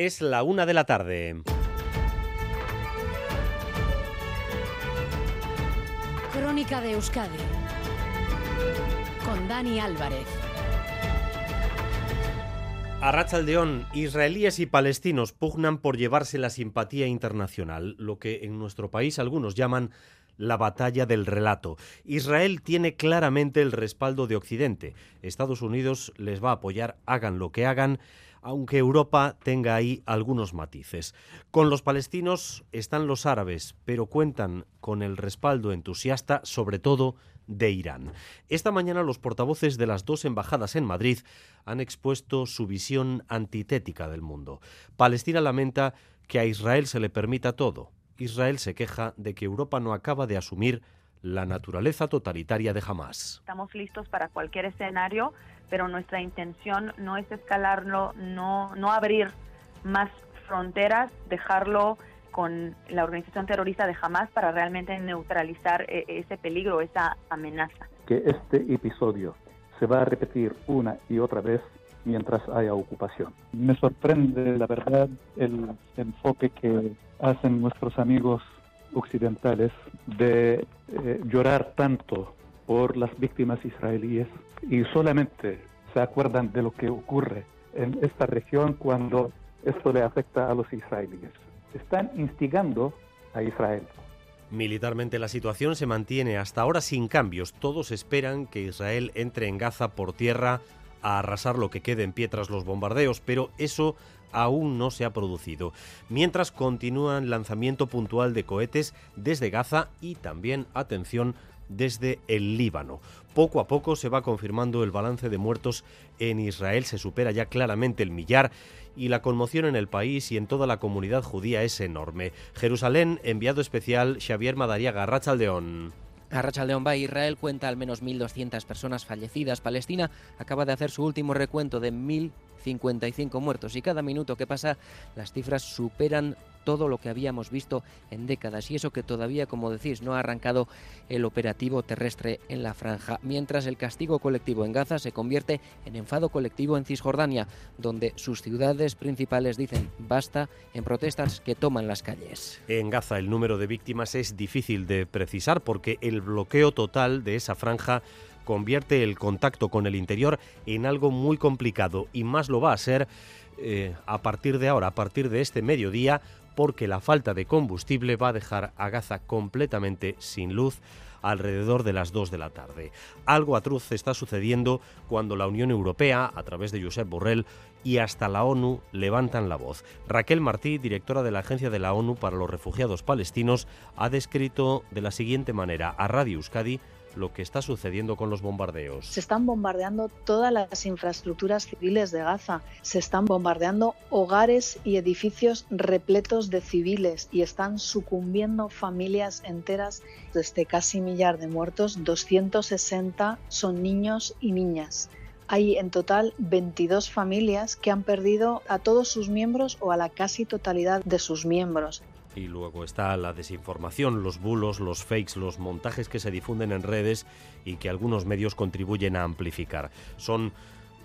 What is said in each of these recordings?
Es la una de la tarde. Crónica de Euskadi con Dani Álvarez. Arrachaldeón, israelíes y palestinos pugnan por llevarse la simpatía internacional, lo que en nuestro país algunos llaman la batalla del relato. Israel tiene claramente el respaldo de Occidente. Estados Unidos les va a apoyar, hagan lo que hagan, aunque Europa tenga ahí algunos matices. Con los palestinos están los árabes, pero cuentan con el respaldo entusiasta, sobre todo, de Irán. Esta mañana los portavoces de las dos embajadas en Madrid han expuesto su visión antitética del mundo. Palestina lamenta que a Israel se le permita todo. Israel se queja de que Europa no acaba de asumir la naturaleza totalitaria de Hamas. Estamos listos para cualquier escenario, pero nuestra intención no es escalarlo, no, no abrir más fronteras, dejarlo con la organización terrorista de Hamas para realmente neutralizar eh, ese peligro, esa amenaza. Que este episodio se va a repetir una y otra vez mientras haya ocupación. Me sorprende, la verdad, el enfoque que hacen nuestros amigos occidentales de eh, llorar tanto por las víctimas israelíes y solamente se acuerdan de lo que ocurre en esta región cuando esto le afecta a los israelíes. Están instigando a Israel. Militarmente la situación se mantiene hasta ahora sin cambios. Todos esperan que Israel entre en Gaza por tierra a arrasar lo que quede en pie tras los bombardeos, pero eso aún no se ha producido. Mientras continúa el lanzamiento puntual de cohetes desde Gaza y también, atención, desde el Líbano. Poco a poco se va confirmando el balance de muertos en Israel, se supera ya claramente el millar y la conmoción en el país y en toda la comunidad judía es enorme. Jerusalén, enviado especial Xavier Madariaga, Rachaldeón. Arracha León Bay, Israel cuenta al menos 1.200 personas fallecidas. Palestina acaba de hacer su último recuento de 1.055 muertos. Y cada minuto que pasa las cifras superan todo lo que habíamos visto en décadas. Y eso que todavía, como decís, no ha arrancado el operativo terrestre en la franja, mientras el castigo colectivo en Gaza se convierte en enfado colectivo en Cisjordania, donde sus ciudades principales dicen basta en protestas que toman las calles. En Gaza el número de víctimas es difícil de precisar porque el bloqueo total de esa franja convierte el contacto con el interior en algo muy complicado y más lo va a ser eh, a partir de ahora, a partir de este mediodía, porque la falta de combustible va a dejar a Gaza completamente sin luz alrededor de las 2 de la tarde. Algo atroz está sucediendo cuando la Unión Europea, a través de Josep Borrell, y hasta la ONU levantan la voz. Raquel Martí, directora de la Agencia de la ONU para los Refugiados Palestinos, ha descrito de la siguiente manera a Radio Euskadi lo que está sucediendo con los bombardeos. Se están bombardeando todas las infraestructuras civiles de Gaza, se están bombardeando hogares y edificios repletos de civiles y están sucumbiendo familias enteras. De este casi millar de muertos, 260 son niños y niñas. Hay en total 22 familias que han perdido a todos sus miembros o a la casi totalidad de sus miembros. Y luego está la desinformación, los bulos, los fakes, los montajes que se difunden en redes y que algunos medios contribuyen a amplificar. Son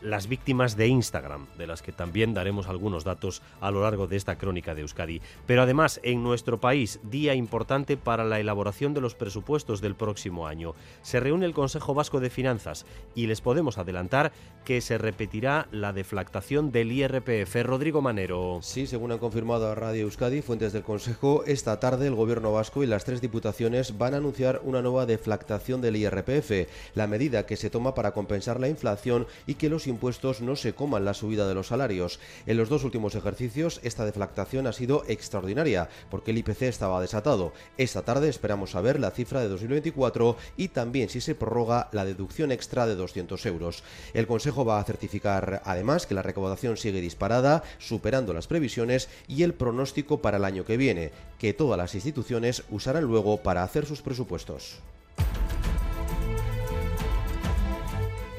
las víctimas de Instagram, de las que también daremos algunos datos a lo largo de esta crónica de Euskadi. Pero además, en nuestro país, día importante para la elaboración de los presupuestos del próximo año. Se reúne el Consejo Vasco de Finanzas y les podemos adelantar que se repetirá la deflactación del IRPF. Rodrigo Manero. Sí, según han confirmado a Radio Euskadi, fuentes del Consejo, esta tarde el Gobierno vasco y las tres diputaciones van a anunciar una nueva deflactación del IRPF, la medida que se toma para compensar la inflación y que los impuestos no se coman la subida de los salarios. En los dos últimos ejercicios esta deflactación ha sido extraordinaria porque el IPC estaba desatado. Esta tarde esperamos saber la cifra de 2024 y también si se prorroga la deducción extra de 200 euros. El Consejo va a certificar además que la recaudación sigue disparada, superando las previsiones y el pronóstico para el año que viene, que todas las instituciones usarán luego para hacer sus presupuestos.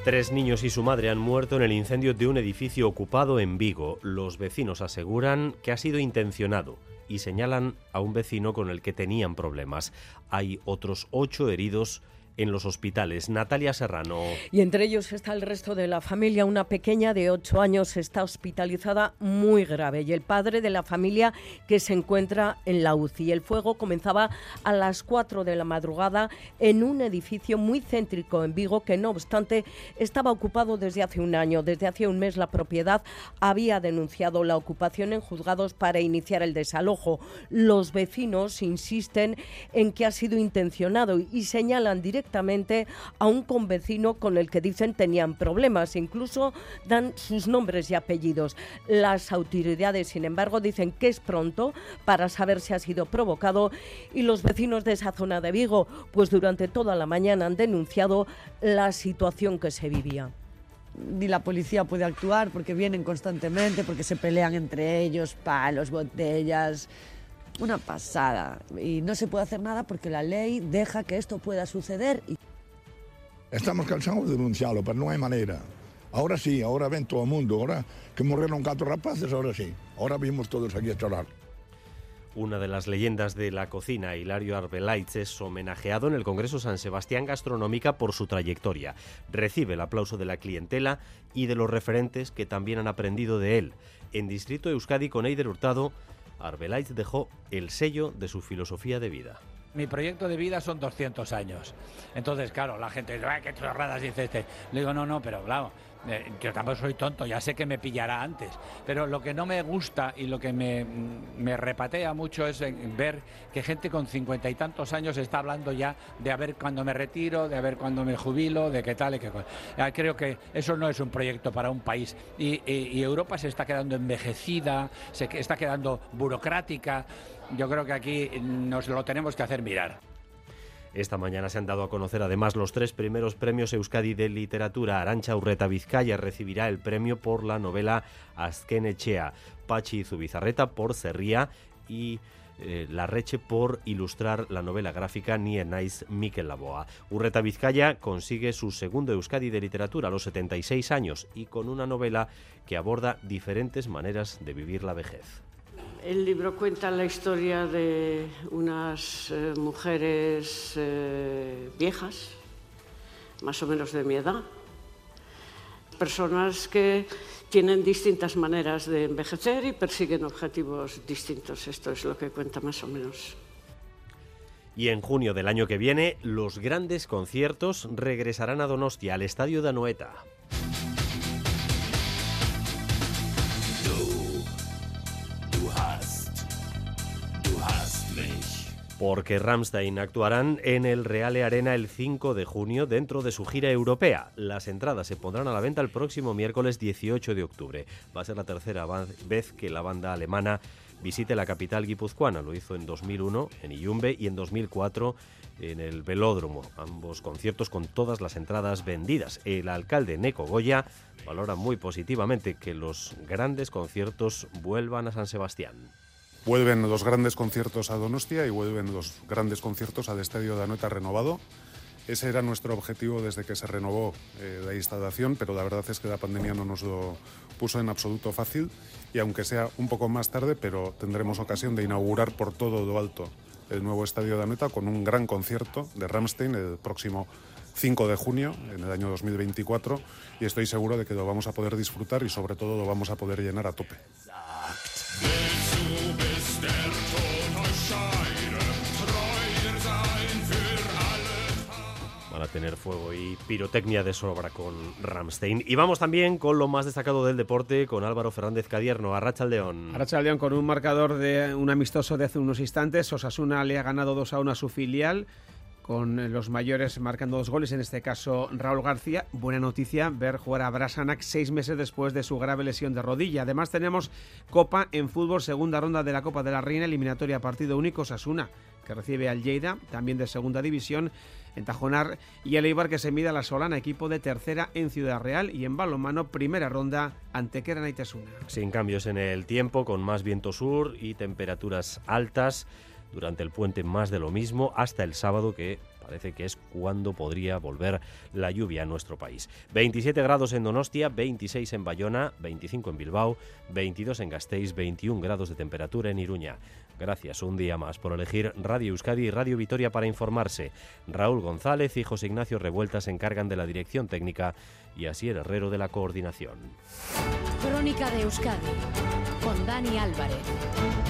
Tres niños y su madre han muerto en el incendio de un edificio ocupado en Vigo. Los vecinos aseguran que ha sido intencionado y señalan a un vecino con el que tenían problemas. Hay otros ocho heridos en los hospitales. Natalia Serrano. Y entre ellos está el resto de la familia. Una pequeña de 8 años está hospitalizada muy grave y el padre de la familia que se encuentra en la UCI. El fuego comenzaba a las 4 de la madrugada en un edificio muy céntrico en Vigo que no obstante estaba ocupado desde hace un año. Desde hace un mes la propiedad había denunciado la ocupación en juzgados para iniciar el desalojo. Los vecinos insisten en que ha sido intencionado y señalan directamente a un convecino con el que dicen tenían problemas. Incluso dan sus nombres y apellidos. Las autoridades, sin embargo, dicen que es pronto para saber si ha sido provocado y los vecinos de esa zona de Vigo, pues durante toda la mañana han denunciado la situación que se vivía ni la policía puede actuar porque vienen constantemente, porque se pelean entre ellos, palos, botellas. Una pasada. Y no se puede hacer nada porque la ley deja que esto pueda suceder. Estamos cansados de denunciarlo, pero no hay manera. Ahora sí, ahora ven todo el mundo. Ahora que murieron cuatro rapaces, ahora sí. Ahora vimos todos aquí a llorar. Una de las leyendas de la cocina, Hilario Arbelaitz, es homenajeado en el Congreso San Sebastián Gastronómica por su trayectoria. Recibe el aplauso de la clientela y de los referentes que también han aprendido de él. En Distrito Euskadi con Eider Hurtado, Arbelaitz dejó el sello de su filosofía de vida. Mi proyecto de vida son 200 años. Entonces, claro, la gente dice, qué chorradas dice este. Le digo, no, no, pero claro, eh, yo tampoco soy tonto, ya sé que me pillará antes, pero lo que no me gusta y lo que me, me repatea mucho es ver que gente con cincuenta y tantos años está hablando ya de a ver cuándo me retiro, de a ver cuándo me jubilo, de qué tal y qué cosa. Creo que eso no es un proyecto para un país y Europa se está quedando envejecida, se está quedando burocrática. Yo creo que aquí nos lo tenemos que hacer mirar. Esta mañana se han dado a conocer además los tres primeros premios Euskadi de literatura. Arancha Urreta Vizcaya recibirá el premio por la novela Azkenechea, Pachi Zubizarreta por Cerría y eh, La Reche por ilustrar la novela gráfica Ni Enais Miquel Laboa. Urreta Vizcaya consigue su segundo Euskadi de literatura a los 76 años y con una novela que aborda diferentes maneras de vivir la vejez. El libro cuenta la historia de unas eh, mujeres eh, viejas, más o menos de mi edad, personas que tienen distintas maneras de envejecer y persiguen objetivos distintos. Esto es lo que cuenta más o menos. Y en junio del año que viene, los grandes conciertos regresarán a Donostia, al Estadio de porque Ramstein actuarán en el Reale Arena el 5 de junio dentro de su gira europea. Las entradas se pondrán a la venta el próximo miércoles 18 de octubre. Va a ser la tercera vez que la banda alemana visite la capital guipuzcoana. Lo hizo en 2001 en Iyumbe y en 2004 en el Velódromo. Ambos conciertos con todas las entradas vendidas. El alcalde Neco Goya valora muy positivamente que los grandes conciertos vuelvan a San Sebastián. Vuelven los grandes conciertos a Donostia y vuelven los grandes conciertos al Estadio de Anoeta renovado. Ese era nuestro objetivo desde que se renovó eh, la instalación, pero la verdad es que la pandemia no nos lo puso en absoluto fácil y aunque sea un poco más tarde, pero tendremos ocasión de inaugurar por todo lo alto el nuevo Estadio de Anoeta con un gran concierto de Ramstein el próximo 5 de junio, en el año 2024, y estoy seguro de que lo vamos a poder disfrutar y sobre todo lo vamos a poder llenar a tope. Tener fuego y pirotecnia de sobra con Ramstein. Y vamos también con lo más destacado del deporte, con Álvaro Fernández Cadierno, Arracha León. Arracha León con un marcador de un amistoso de hace unos instantes. Osasuna le ha ganado 2 a 1 a su filial con los mayores marcando dos goles, en este caso Raúl García. Buena noticia ver jugar a Brasanac seis meses después de su grave lesión de rodilla. Además tenemos Copa en fútbol, segunda ronda de la Copa de la Reina, eliminatoria partido único Sasuna, que recibe al Lleida, también de segunda división, en Tajonar, y el Eibar que se mida a la Solana, equipo de tercera en Ciudad Real, y en balonmano, primera ronda ante Kerana y. Sin cambios en el tiempo, con más viento sur y temperaturas altas durante el puente más de lo mismo hasta el sábado que parece que es cuando podría volver la lluvia en nuestro país. 27 grados en Donostia, 26 en Bayona, 25 en Bilbao, 22 en Gasteiz, 21 grados de temperatura en Iruña. Gracias un día más por elegir Radio Euskadi y Radio Vitoria para informarse. Raúl González y José Ignacio Revuelta se encargan de la dirección técnica y Asier Herrero de la coordinación. Crónica de Euskadi con Dani Álvarez.